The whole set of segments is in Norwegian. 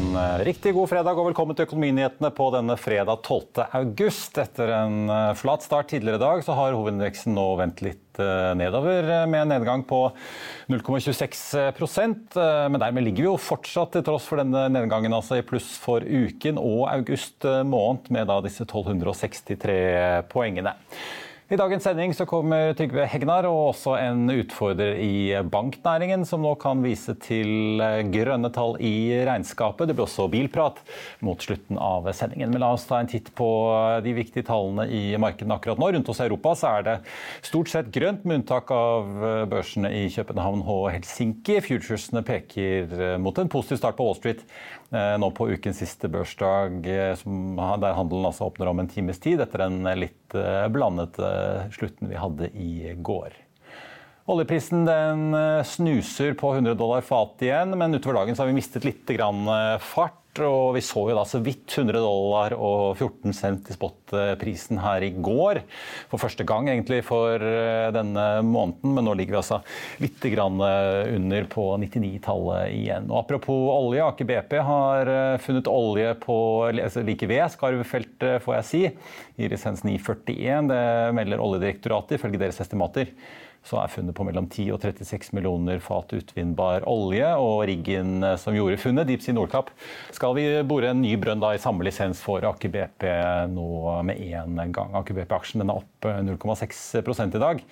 En eh, riktig god fredag og velkommen til Økonominyhetene på denne fredag 12. august. Etter en eh, flat start tidligere i dag så har hovedindeksen nå vendt litt eh, nedover med en nedgang på 0,26% Men dermed ligger vi jo fortsatt, til tross for denne nedgangen, altså i pluss for uken og august måned, med da disse 1263 poengene. I dagens sending så kommer Trygve Hegnar og også en utfordrer i banknæringen, som nå kan vise til grønne tall i regnskapet. Det blir også bilprat mot slutten av sendingen. Men la oss ta en titt på de viktige tallene i markedene akkurat nå. Rundt oss i Europa så er det stort sett grønt, med unntak av børsene i København og Helsinki. Futuresene peker mot en positiv start på Wall Street Eh, nå på ukens siste børsdag, eh, der handelen altså åpner om en times tid etter den litt eh, blandete slutten vi hadde i går. Oljeprisen den snuser på 100 dollar fatet igjen, men utover dagen har vi mistet litt fart og vi så jo da så vidt 100 dollar og 14 cent i spotprisen her i går. For første gang egentlig for eh, denne måneden, men nå ligger vi altså litt eh, under på 99-tallet igjen. Og Apropos olje, Aker BP har eh, funnet olje på altså like ved skarvfeltet, får jeg si, i lisens 941. Det melder Oljedirektoratet ifølge deres estimater så er funnet på mellom 10 og 36 millioner fat utvinnbar olje. Og riggen eh, som gjorde funnet, Deep Sea Nordkapp, skal vi bore en ny brønn da, i samme lisens for Aker BP nå med én gang. Aker BP-aksjen er opp 0,6 eh, i dag,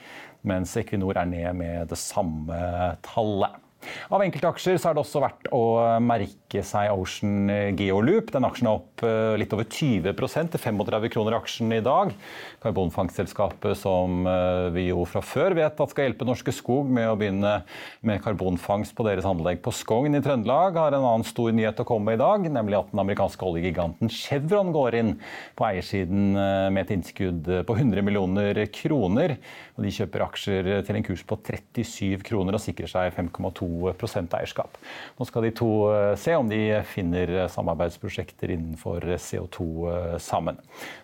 mens Equinor er ned med det samme tallet. Av enkelte aksjer så er det også verdt å merke seg Ocean Geoloop. Den aksjen er opp eh, litt over 20% til 35 kroner aksjen i dag. Karbonfangstselskapet som eh, vi jo fra før vet at skal hjelpe Norske Skog med å begynne med karbonfangst på deres anlegg på Skogn i Trøndelag, har en annen stor nyhet å komme med i dag, nemlig at den amerikanske oljegiganten Chevron går inn på eiersiden eh, med et innskudd på 100 millioner kroner. Og de kjøper aksjer til en kurs på 37 kroner og sikrer seg 5,2 eierskap. Nå skal de to eh, se om de finner samarbeidsprosjekter innenfor CO2 eh, sammen.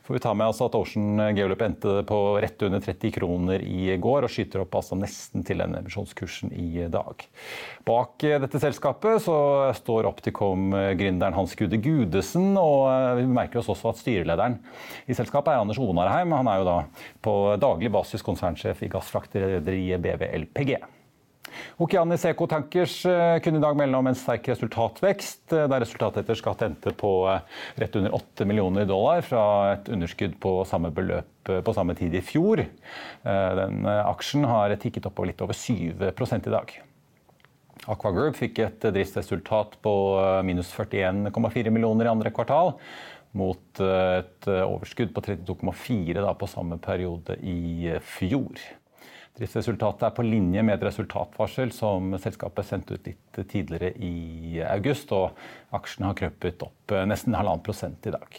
Får vi ta med altså at Ocean Geolup endte på rett under 30 kroner i går og skyter opp altså nesten til den emisjonskursen i dag. Bak eh, dette selskapet så står Opticom-gründeren Hans Gude Gudesen, og vi merker oss også at styrelederen i selskapet er Anders Onarheim. Han er jo da på daglig basis konsernsjef i gassfraktrederiet BV LPG. Okeanis Seco Tankers eh, kunne i dag melde om en sterk resultatvekst, eh, der resultatet etter skatt endte på eh, rett under 8 millioner dollar fra et underskudd på samme beløp på samme tid i fjor. Den aksjen har tikket opp litt over 7 i dag. Aqua Group fikk et driftsresultat på minus 41,4 millioner i andre kvartal, mot et overskudd på 32,4 på samme periode i fjor. Driftsresultatet er på linje med et resultatvarsel som selskapet sendte ut litt tidligere i august, og aksjen har krøpet opp nesten halvannen prosent i dag.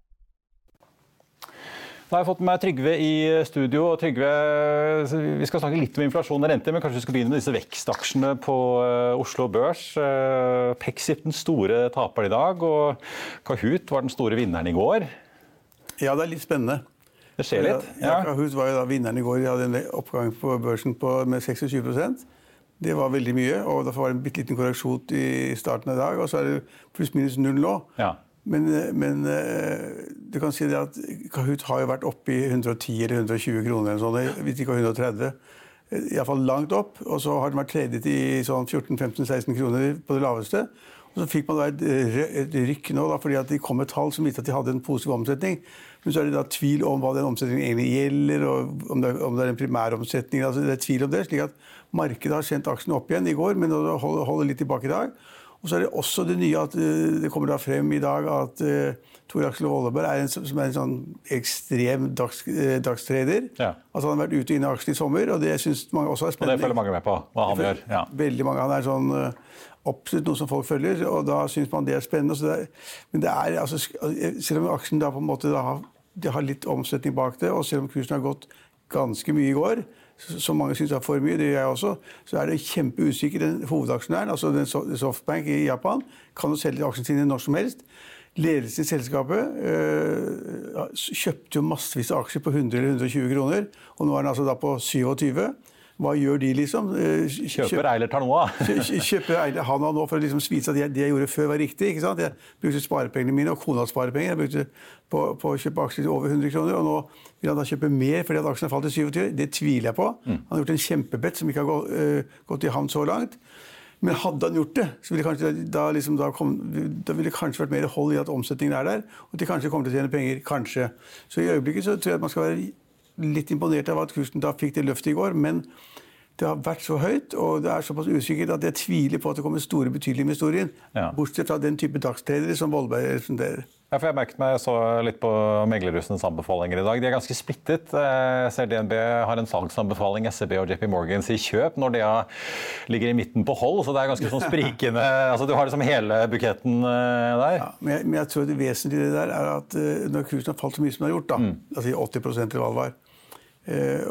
Da har jeg fått med meg Trygve i studio. og Trygve, Vi skal snakke litt om inflasjon og rente, men kanskje vi skal begynne med disse vekstaksjene på eh, Oslo Børs. Eh, Pexip den store taperen i dag, og Kahoot var den store vinneren i går. Ja, det er litt spennende. Det skjer litt. Ja, Kahoot var jo da vinneren i går. De hadde en oppgang på børsen på, med 26% Det var veldig mye. og Derfor var det en bitte liten korreksjon i starten av dag. Og så er det pluss-minus null nå. Ja. Men, men, eh, du kan si det at Kahoot har jo vært oppe i 110 eller 120 kroner, eller sånn, hvis ikke 130. Iallfall langt opp. Og så har den vært tradet i sånn 14-15-16 kroner på det laveste. Og så fikk man et, et rykk nå, da, fordi at de kom med tall som viste at de hadde en positiv omsetning. Men så er det da tvil om hva den omsetningen egentlig gjelder, og om det, om det er en primæromsetning. Altså det er tvil om det, slik at Markedet har sendt aksjen opp igjen i går, men holder litt tilbake i dag. Og så er det også det nye at eh, det kommer da frem i dag at uh, Tor Aksel Volleberg er en, som er en sånn ekstrem dags, uh, dagstrader. Ja. Altså han har vært ute og inne i aksjen i sommer, og det syns mange også er spennende. Og det følger mange med på, hva han gjør. Ja. Veldig mange. Han er sånn uh, absolutt noe som folk følger, og da syns man det er spennende. Det er, men det er altså, Selv om aksjen da på en måte da har, har litt omsetning bak det, og selv om kursen har gått ganske mye i går, som mange syns er for mye, det gjør jeg også, så er det kjempeusikker. Den hovedaksjonæren, altså den Softbank i Japan, kan jo selge aksjene sine når som helst. Ledelsen i selskapet øh, kjøpte jo massevis av aksjer på 100 eller 120 kroner, og nå er den altså da på 27. Hva gjør de, liksom? Kjøper kjøper Eiler tar noe av. Kjøper Eiler han og nå for å liksom vise at det jeg gjorde før, var riktig. ikke sant? Jeg brukte sparepengene mine, og kona sparepenger. Jeg brukte på, på, å kjøpe aksjer til over 100 kroner, og nå vil han da kjøpe mer fordi at aksjene har falt til 27. Det tviler jeg på. Mm. Han har gjort en kjempebett som ikke har gått, uh, gått i havn så langt. Men hadde han gjort det, så ville kanskje, da, liksom, da, kom, da ville det kanskje vært mer hold i at omsetningen er der, og at de kanskje kommer til å tjene penger. Kanskje. Så i øyeblikket så tror jeg at man skal være litt imponert av at kursen da fikk det løftet i går. men det har vært så høyt, og det er såpass usikkert at jeg tviler på at det kommer store, betydelige investorer historien Ja. Bortsett fra den type dagstredere som Vollberg representerer. Ja, for jeg merket meg, jeg så litt på meglerhusens anbefalinger i dag. De er ganske splittet. Jeg ser DNB har en salgsanbefaling, SEB og JP Morgan sier kjøp når de ligger i midten på hold. Så det er ganske sånn sprikende altså Du har liksom hele buketten eh, der. Ja, men, jeg, men jeg tror det vesentlige der er at eh, når kursen har falt så mye som den har gjort, da, mm. altså 80 eller hva det var, Eh,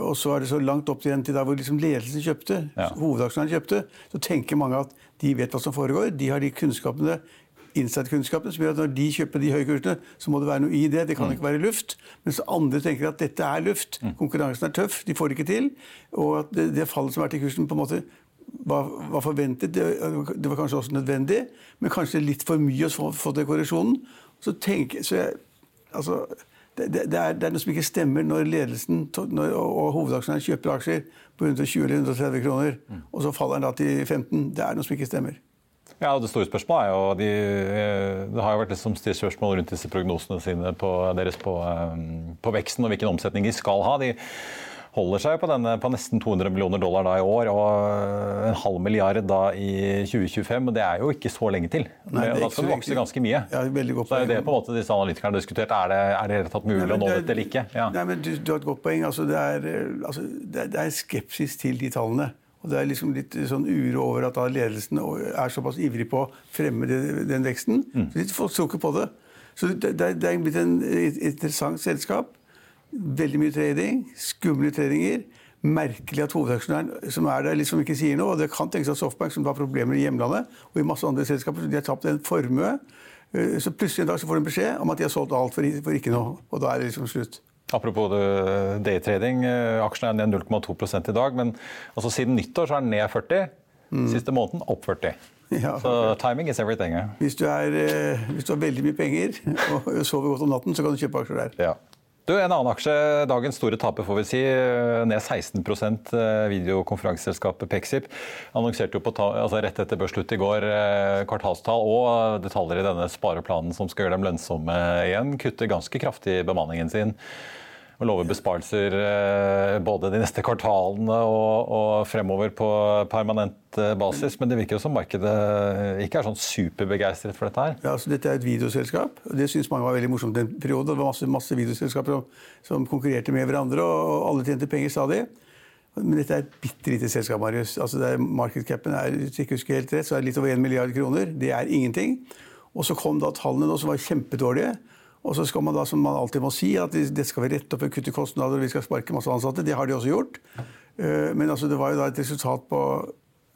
og så er det så langt opp igjen til der hvor liksom ledelsen kjøpte, ja. hovedaksjonæren kjøpte, så tenker mange at de vet hva som foregår. De har de kunnskapene insight-kunnskapene som gjør at når de kjøper de høye kursene, så må det være noe i det. Det kan mm. ikke være luft. Mens andre tenker at dette er luft. Mm. Konkurransen er tøff, de får det ikke til. Og at det, det fallet som er til kursen, på en måte var, var forventet. Det, det, var kanskje også nødvendig, men kanskje litt for mye å få, få den korreksjonen. Så tenker, så jeg, altså, det, er, det, er, noe som ikke stemmer når ledelsen når, og hovedaksjonæren kjøper aksjer på 120 eller 130 kroner, mm. og så faller den da til 15. Det er noe som ikke stemmer. Ja, og Det store spørsmålet er jo de, eh, Det har jo vært liksom spørsmål rundt disse prognosene sine på, deres på, eh, på, veksten og hvilken omsetning de skal ha. De, holder seg på, denne, på nesten 200 millioner dollar da i år og en halv milliard da i 2025. og Det er jo ikke så lenge til. Nei, da skal det vokse ganske mye. Ja, veldig godt så er det på en måte disse analytikerne har diskutert. Er det, er det tatt mulig nei, å nå dette eller ikke? Ja. Nei, men du, du, har et godt poeng. Altså, det, er, altså, det, er, det er skepsis til de tallene. Og Det er liksom litt sånn uro over at ledelsen er såpass ivrig på å fremme den veksten. Mm. Så Folk tror ikke på det. Så det, det, er blitt en interessant selskap. Veldig mye trading, skumle tradinger. Merkelig at hovedaksjonæren som er der, liksom ikke sier noe. og Det kan tenkes at Softbank, som har problemer i hjemlandet, og i masse andre selskaper, de har tapt en formue. Eh, så plutselig en dag så får de beskjed om at de har solgt alt for, ikke noe. Og da er det liksom slutt. Apropos daytrading. Eh, aksjen er ned 0,2 i dag. Men altså, siden nyttår så er den ned 40. Mm. Siste måneden opp 40. Ja. Så timing is everything. Ja. Hvis, du er, eh, hvis, du har veldig mye penger og sover godt om natten, så kan du kjøpe aksjer der. Ja. Du, En annen aksje, dagens store taper, får vi si, ned 16 eh, videokonferanseselskapet Pexip. Annonserte jo på altså rett etter børsslutt i går eh, kvartalstall og detaljer i denne spareplanen som skal gjøre dem lønnsomme igjen. Kutter ganske kraftig bemanningen sin og lover besparelser eh, både de neste kvartalene og, og fremover på permanent eh, basis. Men det virker jo som markedet ikke er sånn superbegeistret for dette her. Ja, altså Dette er et videoselskap, og det syns mange var veldig morsomt en periode. Det var masse, masse videoselskaper som, som, konkurrerte med hverandre, og alle tjente penger stadig. Men dette er et bitte lite selskap, Marius. Altså det er, Markedcapen er hvis ikke husker helt rett, så er det litt over 1 milliard kroner. Det er ingenting. Og så kom da tallene nå som var kjempedårlige. Og så skal man da, som man alltid må si, at det skal vi rette opp og kutte kostnader og vi skal sparke masse ansatte. Det har de også gjort. Eh, men altså, det var jo da et resultat på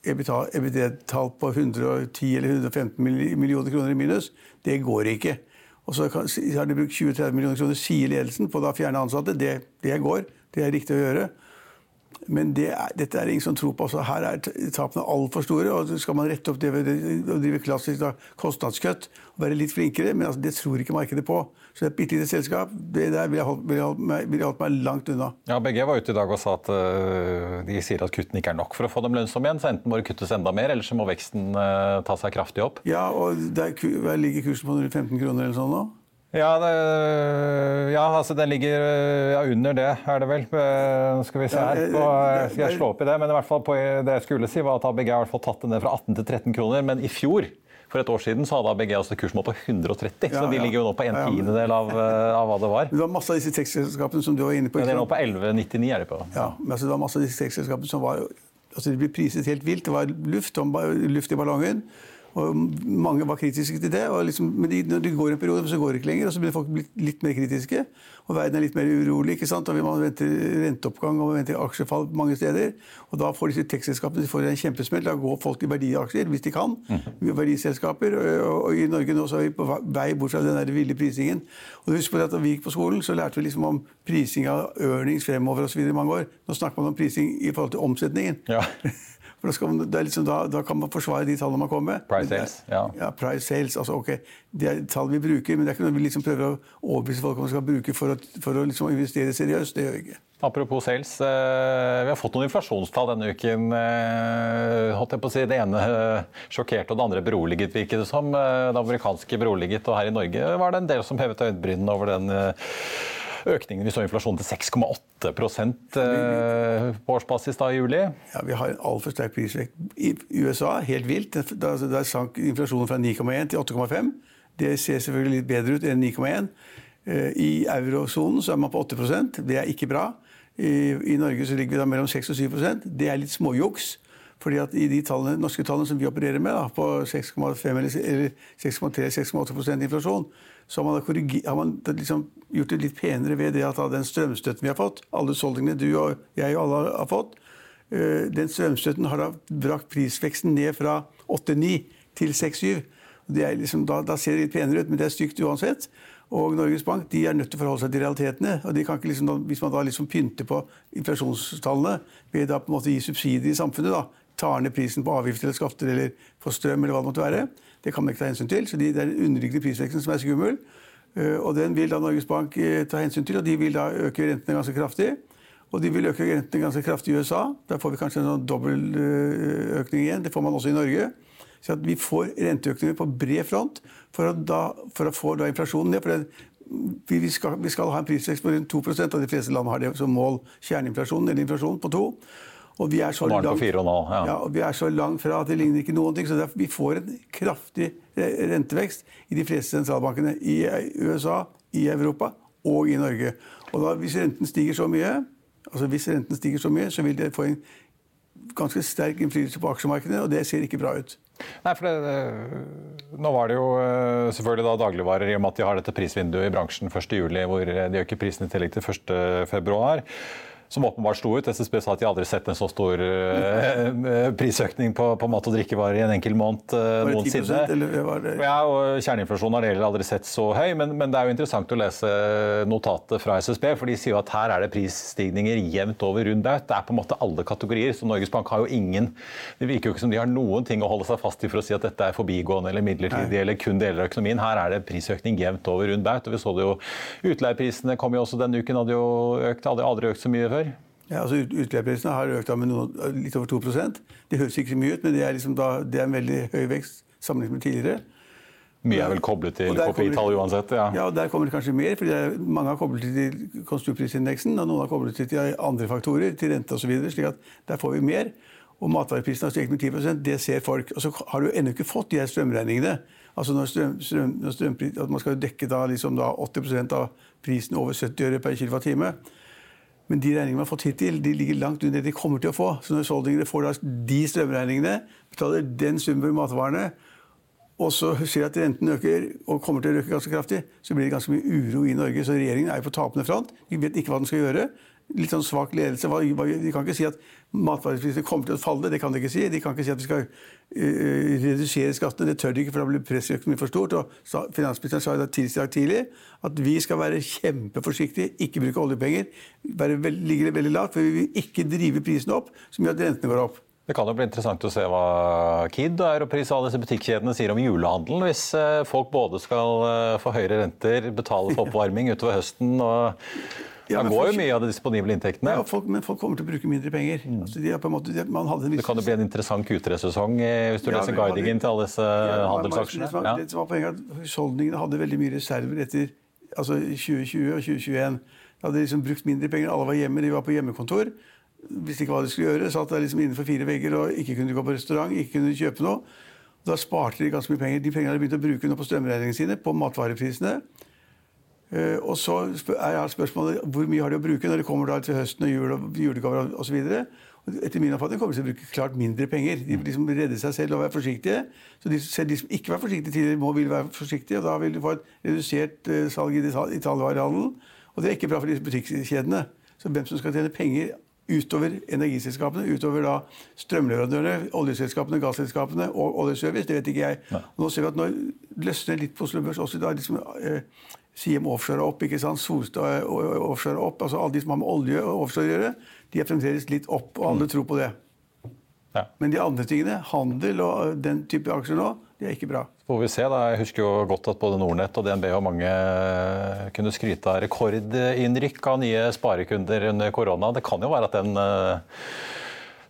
EBD-tall på 110 eller 115 millioner kroner i minus. Det går ikke. Og så har de brukt 20-30 millioner kroner, sier ledelsen, på å fjerne ansatte. Det, det går. Det er riktig å gjøre. Men det er, dette er ingen som tror på. Så her er tapene altfor store. og Skal man rette opp det ved å drive klassisk da, kostnadskutt og være litt flinkere, men altså, det tror ikke markedet på. Så det er et bitte lite selskap. Det der ville holdt, vil holdt, vil holdt, meg langt unna. Ja, Begge var ute i dag og sa at uh, de sier at kuttene ikke er nok for å få dem lønnsomme igjen. Så enten må det kuttes enda mer, eller så må veksten uh, ta seg kraftig opp. Ja, og der, ligger kursen på 115 kroner eller sånn nå? Ja, det, ja, altså den ligger ja, under det, er det vel. Nå skal vi se her. På, skal jeg slå opp i det? Men i hvert fall på det jeg skulle si, var at ABG har tatt den ned fra 18 til 13 kroner. Men i fjor for et år siden så hadde ABG også kursmål på 130, ja, så de ligger jo nå på en tiendedel av, eh, av hva det var. Det var masse av disse tekstselskapene som du var inne på. Ja, det er nå på 11,99 er de på. Ja, men altså, det var masse av disse tekstselskapene som var altså De ble priset helt vilt. Det var luft, luft i ballongen. Og mange var kritiske til det. Liksom, men de, når det går en periode, så går det ikke lenger. Og så blir folk litt mer kritiske. Og verden er litt mer urolig. ikke sant? Og Man venter renteoppgang og man venter aksjefall mange steder. Og da får disse tekstselskapene de en kjempesmell. Da går folk i verdiaksjer hvis de kan. Mm. Verdiselskaper. Og, og, i Norge nå så er vi på vei bort fra den der ville prisingen. Og husk på at Da vi gikk på skolen, så lærte vi liksom om prising av earnings fremover osv. i mange år. Nå snakker man om prising i forhold til omsetningen. Ja. For da, man, liksom, da, da, kan man forsvare de tallene man kommer med. Price sales, ja. ja price sales, altså ok, Det er tall vi bruker, men det er ikke noe vi liksom prøver å overbevise folk om man skal bruke for å, for å liksom investere seriøst. Det gjør vi ikke. Apropos sales, eh, vi har fått noen inflasjonstall denne uken. Eh, holdt jeg på å si, Det ene eh, sjokkerte og det andre beroliget, virket det som. Det amerikanske beroliget, og her i Norge var det en del som hevet øyenbrynene over den økningen vi så inflasjonen til 6,8 eh, på årsbasis da i juli. Ja, Vi har en altfor sterk prisvekt. I USA, helt vilt. Da, da sank inflasjonen fra 9,1 til 8,5. Det ser selvfølgelig litt bedre ut enn 9,1. Eh, I eurosonen så er man på 8% Det er ikke bra. I, I, Norge så ligger vi da mellom 6 og 7% Det er litt småjuks. Fordi at I de tallene, norske tallene som vi opererer med, da, på 6,5 eller 6,3-6,8% inflasjon, så har man, har man liksom gjort det litt penere ved det at den strømstøtten vi har fått, alle husholdningene du og jeg og alle har fått, eh, den strømstøtten har da brakt prisveksten ned fra 8-9 til 6-7. Liksom, da, da, ser det litt penere ut, men det er stygt uansett. Og Norges Bank de er nødt til å forholde seg til realitetene. og de liksom, Hvis man da liksom pynter på inflasjonstallene ved da på en måte gi subsidier i samfunnet, da, tar ned prisen på avgifter eller skatter eller på strøm, eller hva det måtte være, det kan man ikke ta hensyn til. Så det er den underliggende prisveksten som er skummel. Eh, og den vil da Norges Bank eh, ta hensyn til, og de vil da øke rentene ganske kraftig. Og de vil øke rentene ganske kraftig i USA. Der får vi kanskje en sånn dobbeltøkning eh, igjen. Det får man også i Norge. Så vi får renteøkninger på bred front for å, da, for å få inflasjonen ned. for vi skal, vi skal, ha en prisvekst på rundt 2 og de fleste land har det som mål. Kjerneinflasjon eller inflasjon på 2 og vi er så, langt, ja. Ja, vi er så langt fra at det ligner ikke noen ting. Så derfor, vi får en kraftig rentevekst i de fleste sentralbankene i USA, i Europa og i Norge. Og da, hvis renten stiger så mye, altså hvis renten stiger så mye, så vil det få en ganske sterk innflytelse på aksjemarkedet, og det ser ikke bra ut. Nei, for det, Nå var det jo eh, selvfølgelig da dagligvarer i og med at de har dette prisvinduet i bransjen 1.7, hvor de øker prisen i tillegg til 1.2 som åpenbart sto ut. SSB sa at de aldri sett en så stor uh, prisøkning på, på, mat- og drikkevarer i en enkel måned uh, noensinne. Ja, og Kjerneinflasjonen har heller aldri sett så høy, men, men, det er jo interessant å lese notatet fra SSB, for de sier jo at her er det prisstigninger jevnt over rundt baut. Det er på en måte alle kategorier, så Norges Bank har jo ingen Det virker jo ikke som de har noen ting å holde seg fast i for å si at dette er forbigående eller midlertidig eller kun deler av økonomien. Her er det prisøkning jevnt over rundt baut. Og vi så det jo Utleieprisene kom jo også denne uken, hadde jo økt, hadde aldri økt så mye før. Ja, altså Utleieprisene har økt med noen, litt over 2% Det høres ikke så mye ut, men det er, liksom da, det er en veldig høy vekst sammenlignet med tidligere. Mye er vel koblet til KPI-tall uansett? Ja. ja, og der kommer det kanskje mer. for Mange har koblet til konsumprisindeksen, og noen har koblet til andre faktorer, til rente osv. slik at der får vi mer. Og matvareprisene har steget med 10% det ser folk. Og så har du ennå ikke fått de her strømregningene. Altså når strøm, strøm, når strømpris, at Man skal dekke da liksom da 80% av prisen over 70 øre per kWt. Men de regningene man har fått hittil, de ligger langt under det de kommer til å få. Så når husholdningene får de strømregningene, betaler den summen for matvarene, og så ser at renten øker og kommer til å øke ganske kraftig, så blir det ganske mye uro i Norge. Så regjeringen er jo på tapende front. De vet ikke hva den skal gjøre. Litt sånn svak ledelse. De kan ikke si at matvareprisene kommer til å falle. Det kan de ikke si. De kan ikke si at vi skal uh, redusere skattene. Det tør de ikke, for da blir pressøkonomien for stort. Og finansministeren sa i dag tidlig at vi skal være kjempeforsiktige, ikke bruke oljepenger. Bare ligge veldig lavt, for vi vil ikke drive prisene opp, som gjør at rentene går opp. Det kan jo bli interessant å se hva Kid og Europris og alle disse butikkjedene sier om julehandelen, hvis eh, folk både skal eh, få høyere renter, betale for oppvarming utover høsten og ja, da går jo mye av de disponible inntektene. Ja, folk, Men folk kommer til å bruke mindre penger. Mm. Altså, de måte, de, det kan jo bli en interessant Q3-sesong eh, hvis du ja, leser guidingen til alle disse ja, handelsaksjene. Det, var, det som var poenget at Husholdningene hadde veldig mye reserver etter altså 2020 og 2021. De hadde liksom brukt mindre penger. Alle var hjemme, de var på hjemmekontor visste ikke hva de skulle gjøre. Satt der liksom innenfor fire vegger og ikke kunne gå på restaurant, ikke kunne kjøpe noe. Da sparte de ganske mye penger. De pengene hadde begynt å bruke nå på strømregningene sine, på matvareprisene. Uh, og så er spørsmålet hvor mye har de å bruke når det kommer til høsten og jul og julegaver osv. Etter min oppfatning kommer de til å bruke klart mindre penger. De liksom redde seg selv og være forsiktige. Så de, de som ikke var forsiktige tidligere, må vil være forsiktige. og Da vil de få et redusert uh, salg i detaljvarehandelen. Og det er ikke bra for disse butikkjedene. Så hvem som skal tjene penger utover energiselskapene, utover da strømleverandørene, oljeselskapene, gasselskapene og oljeservice. Det vet ikke jeg. Nå ser vi at nå løsner litt på Oslo Børs også da liksom, eh, Siem Offshore opp, ikke sant? Solstad Offshore opp. altså Alle de som har med olje og offshore å gjøre, de er fremdeles litt opp, og alle mm. tror på det. Ja. Men de andre tingene, handel og den type aksjer nå, det er ikke bra. Så får vi se. da. Jeg husker jo godt at både Nordnett og DNB og mange kunne skryte av rekordinnrykk av nye sparekunder under korona. Det kan jo være at den eh,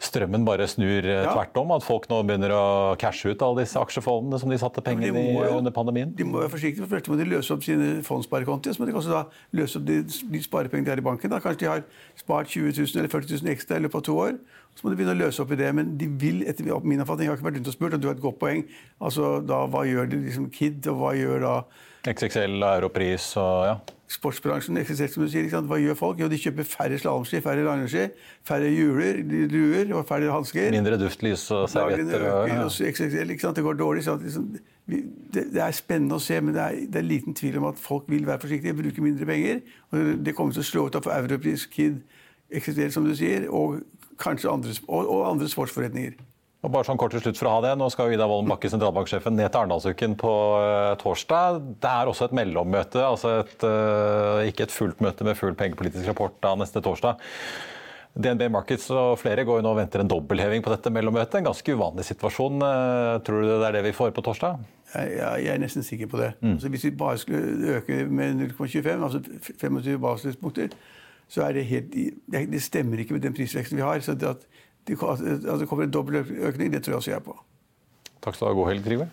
strømmen bare snur eh, ja. tvert om? At folk nå begynner å cashe ut alle disse aksjefondene som de satte penger i under pandemien? De må være forsiktige. For først må de løse opp sine fondssparekonti. Så må de også da løse opp de, de sparepengene de har i banken. Da. Kanskje de har spart 20 000 eller 40 000 ekstra i løpet av to år. Så må de begynne å løse opp i det. Men de vil, etter min oppfatning, jeg har ikke vært rundt og spurt, og du har et godt poeng. Altså, da, Hva gjør de liksom Kid, og hva gjør da XXL, Europris og ja. Sportsbransjen, XXL, som du sier, Hva gjør folk? Jo, de kjøper færre slalåmski, færre langrennsski, færre hjuler, duer og færre hansker. Mindre duftlys og servietter. Ja. Det går dårlig. Liksom, det, det, er spennende å se, men det er, det er, liten tvil om at folk vil være forsiktige, bruke mindre penger. og Det kommer til å slå ut av Europris, Kid, XXL, som du sier, og kanskje andre, og, og andre sportsforretninger. Og bare sånn kort til slutt for å ha det, Nå skal Ida Wolden Bakke, sentralbanksjefen, ned til Arendalsuken på uh, torsdag. Det er også et mellommøte, altså et, uh, ikke et fullt møte med full pengepolitisk rapport da neste torsdag. DNB Markets og flere går jo nå og venter en dobbeltheving på dette mellommøtet. En ganske uvanlig situasjon. Uh, tror du det er det vi får på torsdag? Jeg er nesten sikker på det. Mm. Altså, hvis vi bare skulle øke med 0,25, altså 25 basispunkter, så er det helt Det stemmer ikke med den prisveksten vi har. så det at det kommer en dobbel økning, det tror jeg også jeg på. Takk skal du ha. God helg, Trygve.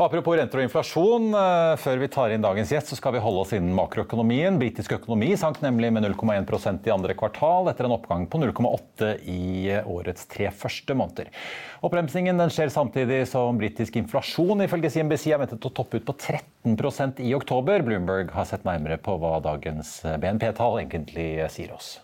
Apropos renter og inflasjon, eh, før vi tar inn dagens gjest, så skal vi holde oss innen makroøkonomien. Britisk økonomi sank nemlig med 0,1% i andre kvartal, etter en oppgang på 0,8 i årets tre første måneder. Oppbremsingen skjer samtidig som britisk inflasjon ifølge CNBC er ventet å toppe ut på 13% i oktober. Bloomberg har sett nærmere på hva dagens BNP-tall egentlig sier oss.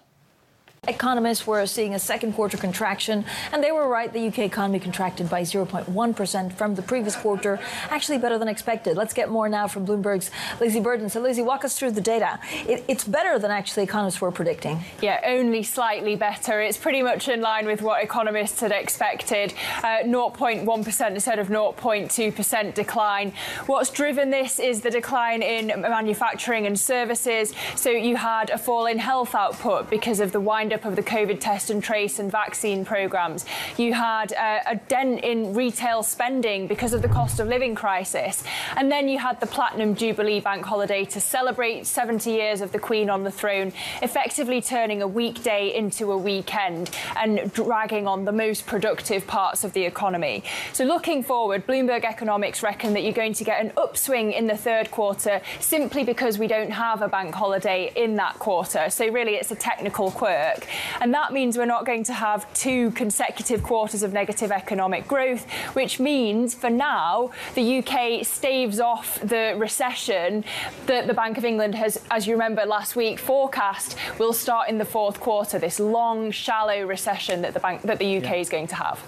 Economists were seeing a second quarter contraction, and they were right. The UK economy contracted by 0.1% from the previous quarter, actually better than expected. Let's get more now from Bloomberg's Lizzie Burden. So, Lizzie, walk us through the data. It, it's better than actually economists were predicting. Yeah, only slightly better. It's pretty much in line with what economists had expected uh, 0.1% instead of 0.2% decline. What's driven this is the decline in manufacturing and services. So, you had a fall in health output because of the wind up of the COVID test and trace and vaccine programs. You had uh, a dent in retail spending because of the cost of living crisis. And then you had the Platinum Jubilee Bank holiday to celebrate 70 years of the Queen on the throne, effectively turning a weekday into a weekend and dragging on the most productive parts of the economy. So, looking forward, Bloomberg Economics reckon that you're going to get an upswing in the third quarter simply because we don't have a bank holiday in that quarter. So, really, it's a technical quirk. And that means we're not going to have two consecutive quarters of negative economic growth, which means for now, the UK staves off the recession that the Bank of England has, as you remember last week, forecast will start in the fourth quarter, this long, shallow recession that the, bank, that the UK yeah. is going to have.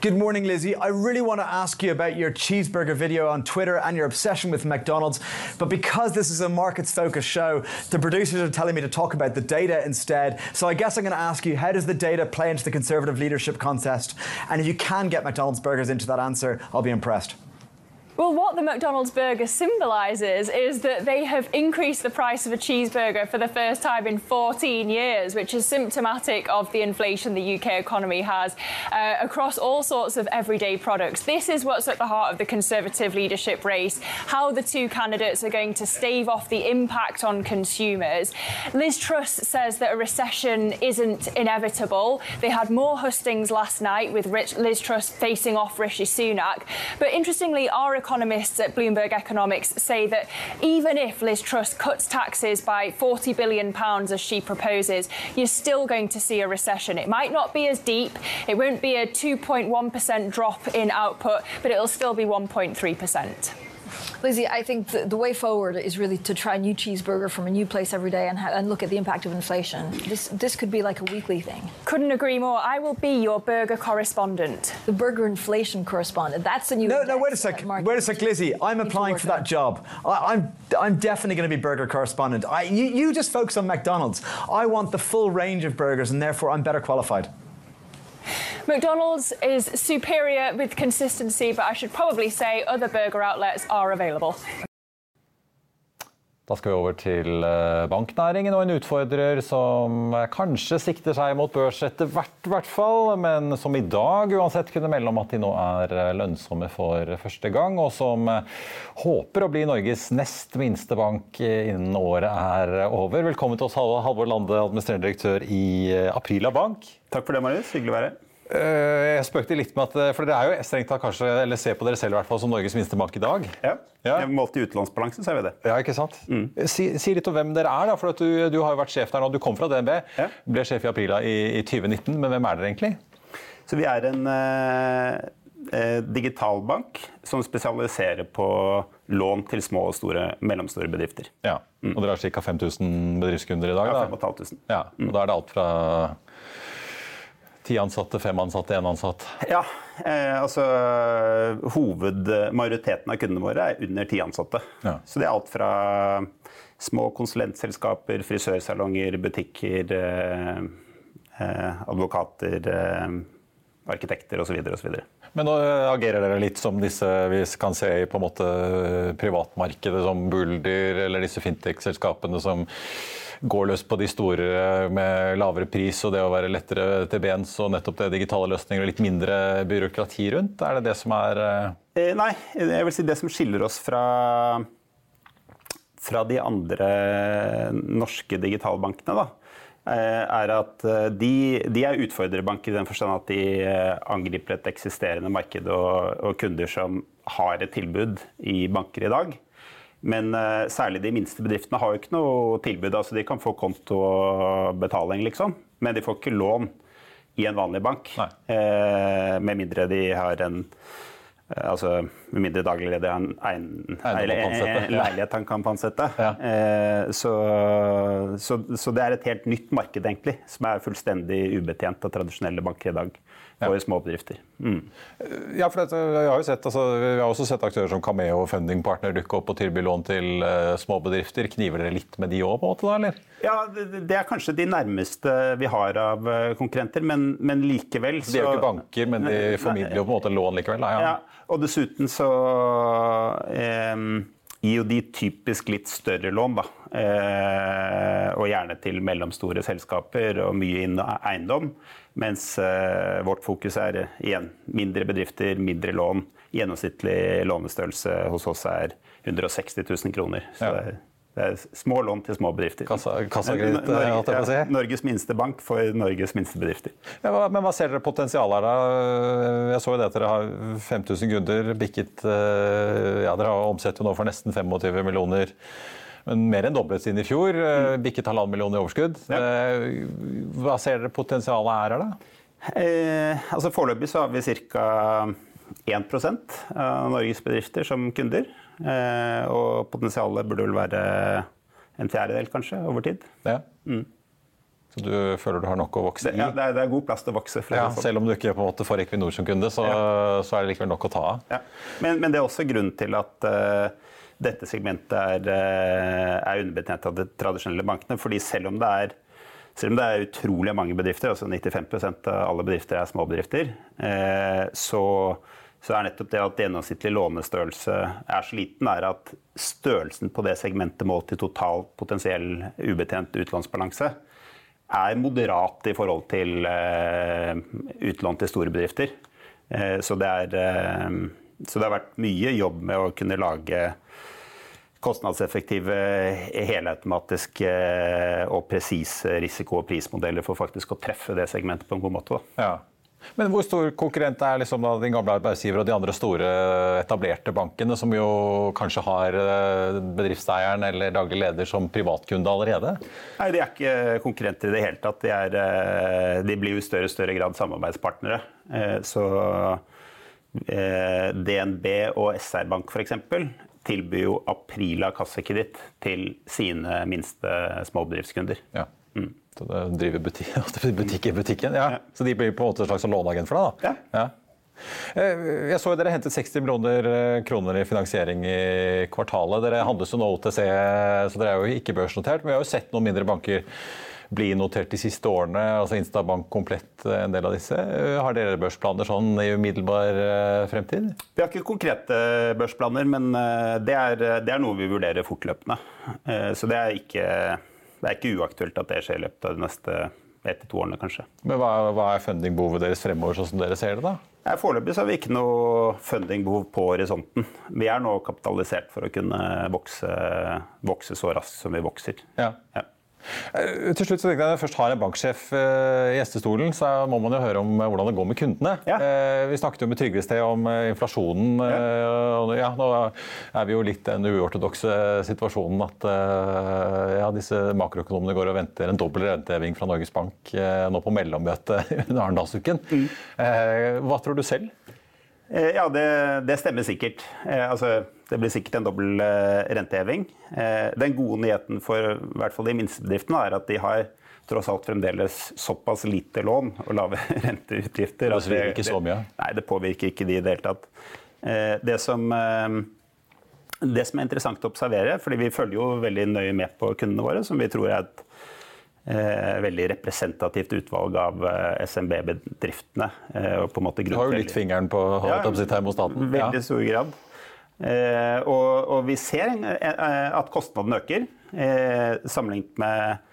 Good morning, Lizzie. I really want to ask you about your cheeseburger video on Twitter and your obsession with McDonald's. But because this is a markets focused show, the producers are telling me to talk about the data instead. So I guess I'm going to ask you how does the data play into the Conservative leadership contest? And if you can get McDonald's burgers into that answer, I'll be impressed. Well, what the McDonald's burger symbolises is that they have increased the price of a cheeseburger for the first time in 14 years, which is symptomatic of the inflation the UK economy has uh, across all sorts of everyday products. This is what's at the heart of the Conservative leadership race how the two candidates are going to stave off the impact on consumers. Liz Truss says that a recession isn't inevitable. They had more hustings last night with Liz Truss facing off Rishi Sunak. But interestingly, our economists at Bloomberg Economics say that even if Liz Truss cuts taxes by 40 billion pounds as she proposes, you're still going to see a recession. It might not be as deep. It won't be a 2.1% drop in output, but it'll still be 1.3%. Lizzie, I think the, the, way forward is really to try a new cheeseburger from a new place every day and, ha- and, look at the impact of inflation. This, this could be like a weekly thing. Couldn't agree more. I will be your burger correspondent. The burger inflation correspondent. That's the new. No, no, wait a sec. Wait a sec, Lizzie. I'm applying for that job. I, am I'm, I'm definitely going to be burger correspondent. I, you, you just focus on McDonald's. I want the full range of burgers, and therefore I'm better qualified. McDonald's is superior with consistency, but I should probably say other burger outlets are available. Da skal vi over til eh, banknæringen og en utfordrer som kanskje sikter seg mot børs etter hvert, hvert fall, men som i dag uansett kunne melde om at de nå er eh, lønnsomme for første gang, og som eh, håper å bli Norges nest minste bank innen året er over. Velkommen til oss, Halvor Lande, administrerende direktør i Aprila Bank. Takk for det, Marius. Hyggelig å være her. Eh, jeg spøkte litt med at eh, For dere er jo strengt tatt kanskje, eller ser på dere selv i hvert fall som Norges minste bank i dag. Ja. ja. Målt i utenlandsbalanse, så er vi det. Ja, ikke sant? Mm. Si, si, litt om hvem dere er. da, for du, du, har jo vært sjef der nå. Du kom fra DNB, ja. ble sjef i april i, i 2019. Men hvem er dere egentlig? Så Vi er en eh, eh digitalbank som spesialiserer på lån til små og store, mellomstore bedrifter. Ja, mm. Og dere har ca. 5000 bedriftskunder i dag? Ja, 5500. Ja, og mm. Da er det alt fra Ti ansatte, fem ansatte, én ansatt? Ja. Eh, altså Hovedmajoriteten av kundene våre er under ti ansatte. Ja. Så det er alt fra små konsulentselskaper, frisørsalonger, butikker, eh, eh, advokater, eh, arkitekter osv. osv. Men nå agerer dere litt som disse vi kan se i på en måte privatmarkedet, som Bulder eller disse fintech-selskapene som går løs på de store med lavere pris og det å være lettere til bens og nettopp det digitale løsninger og litt mindre byråkrati rundt? Er det det som er eh, eh Nei, jeg vil si det som skiller oss fra fra de andre norske digitalbankene, da, eh, er at eh, de, de er utfordrerbanker i den forstand at de angriper et eksisterende marked og, og, kunder som har et tilbud i banker i dag. Men uh, særlig de minste bedriftene har jo ikke noe tilbud. altså De kan få konto og betaling, liksom. Men de får ikke lån i en vanlig bank. Uh, med mindre de har en uh, altså Med mindre daglig leder har en, en, en leilighet han kan pantsette. Ja. Så, så, så, det er et helt nytt marked, egentlig, som er fullstendig ubetjent av tradisjonelle banker i dag for ja. småbedrifter. Mm. Ja, for dette, jeg har jo sett, altså, vi har også sett aktører som Cameo og Funding Partner dukke opp og tilby lån til uh, småbedrifter. Kniver dere litt med de òg, på en måte? da, eller? Ja, det, det, er kanskje de nærmeste vi har av uh, konkurrenter, men, men, likevel så De er jo ikke banker, men de formidler jo på en måte lån likevel? Da, ja. ja. og dessuten så um, gir jo de typisk litt større lån, da. Eh, og gjerne til mellomstore selskaper og mye inn eiendom. Mens eh, vårt fokus er igjen mindre bedrifter, mindre lån. Gjennomsnittlig lånestørrelse hos oss er 160 000 kroner. Så ja. det, er, det, er, små lån til små bedrifter. Kassa, kassagritt, Norge, ja, si. Norges minste bank for Norges minste bedrifter. Ja, men hva ser dere potensialet her, da? Jeg så jo det at dere har 5000 kunder. Bikket eh, Ja, dere har omsetter nå for nesten 25 millioner men mer enn doblet siden i fjor. Mm. Bikket halvannen million i overskudd. Ja. Eh, hva ser dere potensialet er her, da? Eh, altså Foreløpig så har vi ca. 1 av Norges bedrifter som kunder. Eh, og potensialet burde vel være en fjerdedel, kanskje, over tid. Ja. Mm. Så du føler du har nok å vokse i? Ja, det er, det er god plass til å vokse. Ja. Selv om du ikke på en måte får Equinor som kunde, så, ja. så, er det likevel nok å ta av. Ja. Men, men, det er også grunnen til at uh, dette segmentet er, uh, er underbetjent av de tradisjonelle bankene. fordi selv om det er selv om det er utrolig mange bedrifter, altså 95% av alle bedrifter er småbedrifter, uh, så så er nettopp det at gjennomsnittlig lånestørrelse er så liten, er at størrelsen på det segmentet målt i total potensiell ubetjent utlånsbalanse er moderat i forhold til uh, utlån til store bedrifter. Uh, så, det er, uh, så det har vært mye jobb med å kunne lage kostnadseffektive, helautomatiske og presise risiko- og prismodeller for faktisk å treffe det segmentet på en god måte. Ja. Men hvor stor konkurrent er liksom din gamle arbeidsgiver og de andre store etablerte bankene, som jo kanskje har eh, bedriftseieren eller daglig leder som privatkunde allerede? Nei, De er ikke konkurrenter i det hele tatt. De, er, eh, de blir jo i større og større grad samarbeidspartnere. Eh, så DNB og SR Bank f.eks. tilbyr jo Aprila kassekreditt til sine minste småbedriftskunder. Ja. Så det driver butikk, butikk i butikken. Ja. ja. Så de blir på en måte en slags låneagent for deg? da? Ja. ja. jeg så dere hentet 60 millioner eh, kroner i finansiering i kvartalet. Dere handles jo nå OTC, så dere er jo ikke børsnotert. Men vi har jo sett noen mindre banker bli notert de siste årene. altså Instabank komplett eh, en del av disse. Har dere børsplaner sånn i umiddelbar fremtid? Vi har ikke konkrete børsplaner, men det er, det er noe vi vurderer fortløpende. Så det er ikke det er ikke uaktuelt at det skjer i løpet av de neste ett til to årene, kanskje. Men hva, hva er fundingbehovet deres fremover, sånn som dere ser det? da? Foreløpig har vi ikke noe fundingbehov på horisonten. Vi er nå kapitalisert for å kunne vokse, vokse så raskt som vi vokser. Ja. ja. Eh, til slutt så tenkte jeg Når jeg først har en banksjef eh, i gjestestolen, så må man jo høre om eh, hvordan det går med kundene. Ja. Vi snakket jo med Trygve i sted om inflasjonen. Ja. ja. Nå er vi jo litt den uortodokse situasjonen at ja, disse makroøkonomene går og venter en dobbel renteheving fra Norges Bank nå på mellommøtet under Arendalsuken. Mm. Hva tror du selv? Ja, det, det stemmer sikkert. Altså det blir sikkert en dobbel eh, renteheving. Eh, den gode nyheten for i hvert fall de minste bedriftene er at de har tross alt fremdeles såpass lite lån og lave renteutgifter. Det påvirker ikke så mye? Nei, det påvirker ikke de i det hele tatt. Eh, det som, det som er interessant å observere, fordi vi følger jo veldig nøye med på kundene våre, som vi tror er et veldig representativt utvalg av SMB-bedriftene. Du har jo litt fingeren på ja, termostaten. Veldig stor grad. Eh, og, og, vi ser eh, at kostnaden øker. Eh, sammenlignet med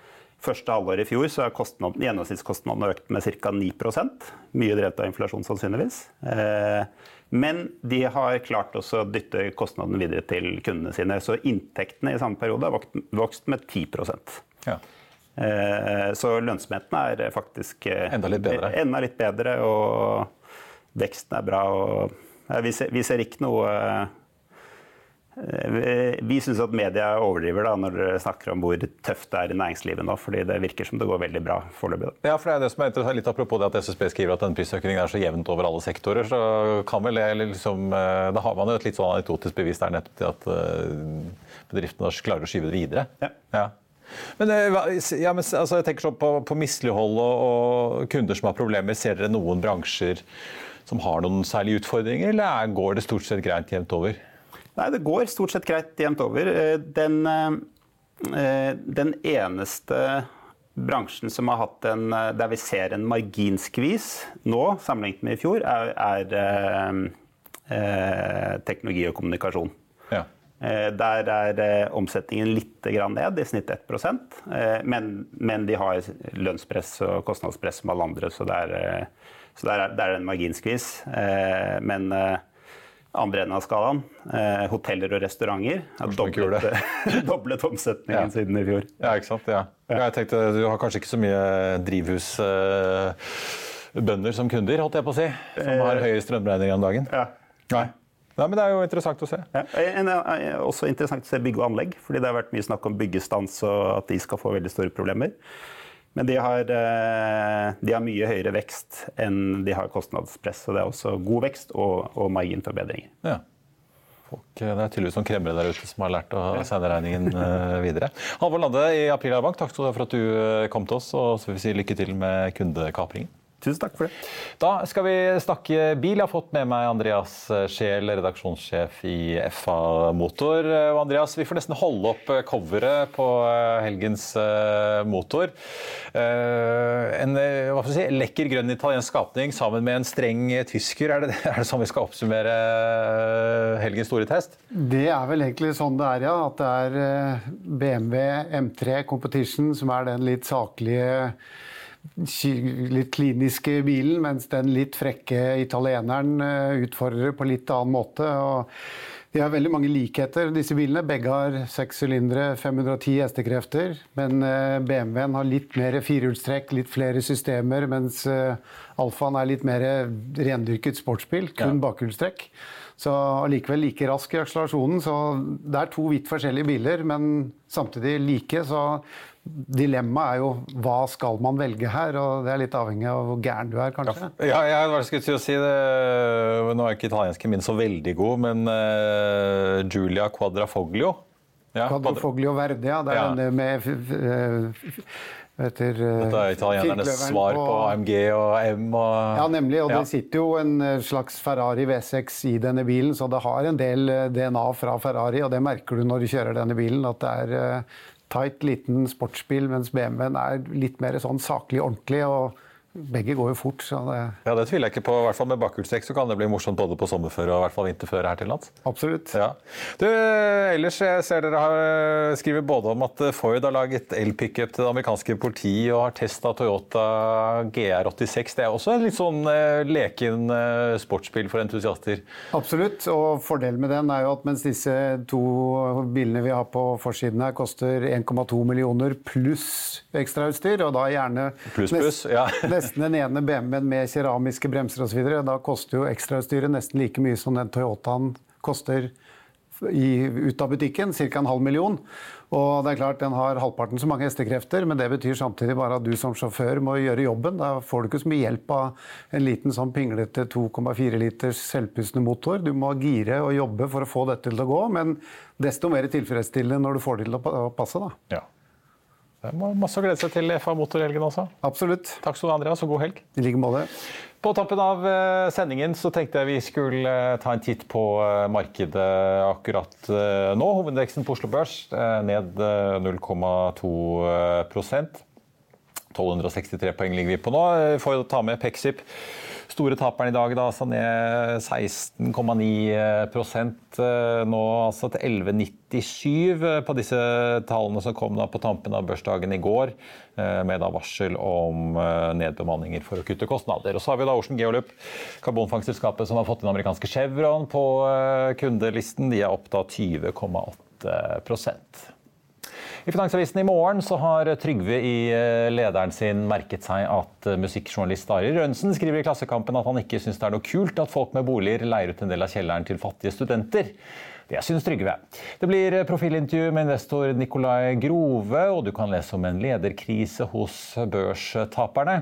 første halvår i fjor så har gjennomsnittskostnaden økt med ca. 9% Mye drevet av inflasjon, sannsynligvis. Men de har klart å dytte kostnadene videre til kundene sine. Så inntektene i samme periode har vokst med 10 ja. Så lønnsomheten er faktisk enda litt bedre. Enda litt bedre og veksten er bra. Og vi ser, vi ser ikke noe Eh, vi syns at media overdriver da, når dere snakker om hvor tøft det er i næringslivet nå. fordi det virker som det går veldig bra foreløpig. Ja, for det er det som er interessant, litt Apropos det at SSB skriver at denne prisøkningen er så jevnt over alle sektorer, så kan vel det liksom eh, Da har man jo et litt sånn anekdotisk bevis der nettopp til at eh, bedriftene klarer å skyve det videre. Ja. ja. Men, ja, men altså, jeg tenker sånn på, på mislighold og, og kunder som har problemer. Ser dere noen bransjer som har noen særlige utfordringer, eller går det stort sett greit jevnt over? Nei, det går stort sett greit jevnt over. Eh, den, eh, den, eneste bransjen som har hatt en Der vi ser en marginskvis nå, sammenlignet med i fjor, er, er eh, teknologi og kommunikasjon. Ja. Der er omsetningen litt ned, i snitt 1% men, men de har lønnspress og kostnadspress som alle andre, så det er, så det er, det er en marginskvis. Men andre enden av skalaen. Eh, hoteller og restauranter har doblet, doblet omsetningen ja. siden i fjor. Ja, ikke sant. Ja. Jeg tenkte, Du har kanskje ikke så mye drivhusbønder eh, som kunder, holdt jeg på å si, som har eh, høye strømregninger om dagen? Ja. Nei. Nei, men Det er jo interessant å se. Ja. En, også interessant å se bygg og anlegg. fordi Det har vært mye snakk om byggestans og at de skal få veldig store problemer. Men de har, eh, de har, mye høyere vekst enn de har kostnadspress. Så det er også god vekst og, og marginforbedringer. Ja. Folk, det er tydeligvis noen kremmere der ute som har lært å sende regningen videre. Halvor Lande i April Bank, takk for at du kom til oss, og så vil vi si lykke til med kundekapringen. Tusen takk for det. Da skal vi snakke bil. Jeg har fått med meg Andreas Scheel, redaksjonssjef i FA Motor. Og Andreas, vi får nesten holde opp coveret på helgens motor. En si, lekker grønn italiensk skapning sammen med en streng tysker. Er det, er det sånn vi skal oppsummere helgens store test? Det er vel egentlig sånn det er, ja. At det er BMW M3 Competition som er den litt saklige litt kliniske bilen, mens den litt frekke italieneren utfordrer på litt annen måte. og de har veldig mange likheter, disse bilene. Begge har seks sylindere, 510 hestekrefter. Men BMW-en har litt mer firehjulstrekk, litt flere systemer, mens Alfaen er litt mer rendyrket sportsbil, kun ja. bakhjulstrekk. Så allikevel like rask i akselerasjonen. Så det er to vidt forskjellige biler, men samtidig like. Så Dilemmaet er jo hva skal man velge her, og det er litt avhengig av hvor gæren du er, kanskje. Ja, jeg var skulle til å si det. Nå er ikke italiensken min så veldig god, men uh, Giulia Quadrafoglio ja, Quadrafoglio Verde, ja. Det er ja. denne med etter, Dette er italienernes svar på, på AMG og M. Og, ja, nemlig. Og ja. det sitter jo en slags Ferrari V6 i denne bilen, så det har en del DNA fra Ferrari. Og det merker du når du kjører denne bilen, at det er tight, liten sportsbil, mens BMW-en er litt mer sånn saklig, ordentlig. og begge går jo fort. så Det... Ja, det tviler jeg ikke på. I hvert fall Med bakhjulstrekk så kan det bli morsomt både på sommerføre og i hvert fall vinterføre her til lands. Absolutt. Ja. Du, ellers jeg ser dere har skriver både om at Ford har laget elpickup til det amerikanske politiet og har testa Toyota GR86. Det er også en litt sånn uh, leken sportsbil for entusiaster? Absolutt. Og fordelen med den er jo at mens disse to bilene vi har på forsiden her koster 1,2 millioner pluss ekstrautstyr, og da gjerne Pluss, pluss, ja. Nesten den ene BMW-en med keramiske bremser osv. Da koster jo ekstrautstyret nesten like mye som den Toyotaen koster i, ut av butikken, ca. en halv million. Og det er klart Den har halvparten så mange hestekrefter, men det betyr samtidig bare at du som sjåfør må gjøre jobben. Da får du ikke så mye hjelp av en liten sånn pinglete 2,4 liters selvpustende motor. Du må gire og jobbe for å få dette til å gå, men desto mer tilfredsstillende når du får det til å passe. da. Ja. Det er masse å glede seg til FA Motorhelgen også. Absolutt. Takk skal du ha, Andreas, og god helg. I like måte. På tampen av eh, sendingen så tenkte jeg vi skulle eh, ta en titt på eh, markedet akkurat nå. Hovedindeksen på Oslo Børs ned 0,2% 1263 poeng ligger vi på nå. Vi får ta med Pexip store taperen i dag, da, altså ned 16,9 eh, Nå altså til 11,97 på disse tallene som kom da på tampen av børsdagen i går. Eh, med da varsel om eh, nedbemanninger for å kutte kostnader. Og så har vi da Ocean Geolup, karbonfangstselskapet som har fått den amerikanske Chevron på kundelisten. De er opp da 20,8 i Finansavisen i morgen så har Trygve i eh, lederen sin merket seg at eh, musikkjournalist Arild Rønsen skriver i Klassekampen at han ikke syns det er noe kult at folk med boliger leier ut en del av kjelleren til fattige studenter. Det syns Trygve. Det blir eh, profilintervju med investor Nicolai Grove, og du kan lese om en lederkrise hos børstaperne.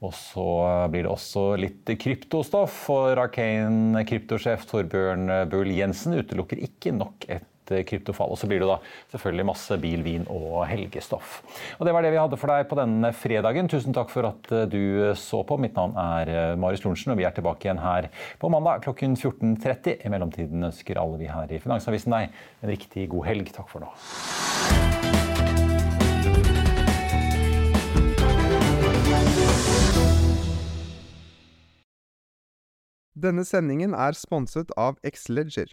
Og så blir det også litt kryptostoff, for Arcane kryptosjef Torbjørn Bull Jensen utelukker ikke nok et Eh, kryptofall. Og så blir det da selvfølgelig masse bil, vin og helgestoff. Og Det var det vi hadde for deg på denne fredagen. Tusen takk for at eh, du så på. Mitt navn er eh, Marius Lorentzen, og vi er tilbake igjen her på mandag klokken 14.30. I mellomtiden ønsker alle vi her i Finansavisen deg en riktig god helg. Takk for nå. Denne sendingen er sponset av X-Leger.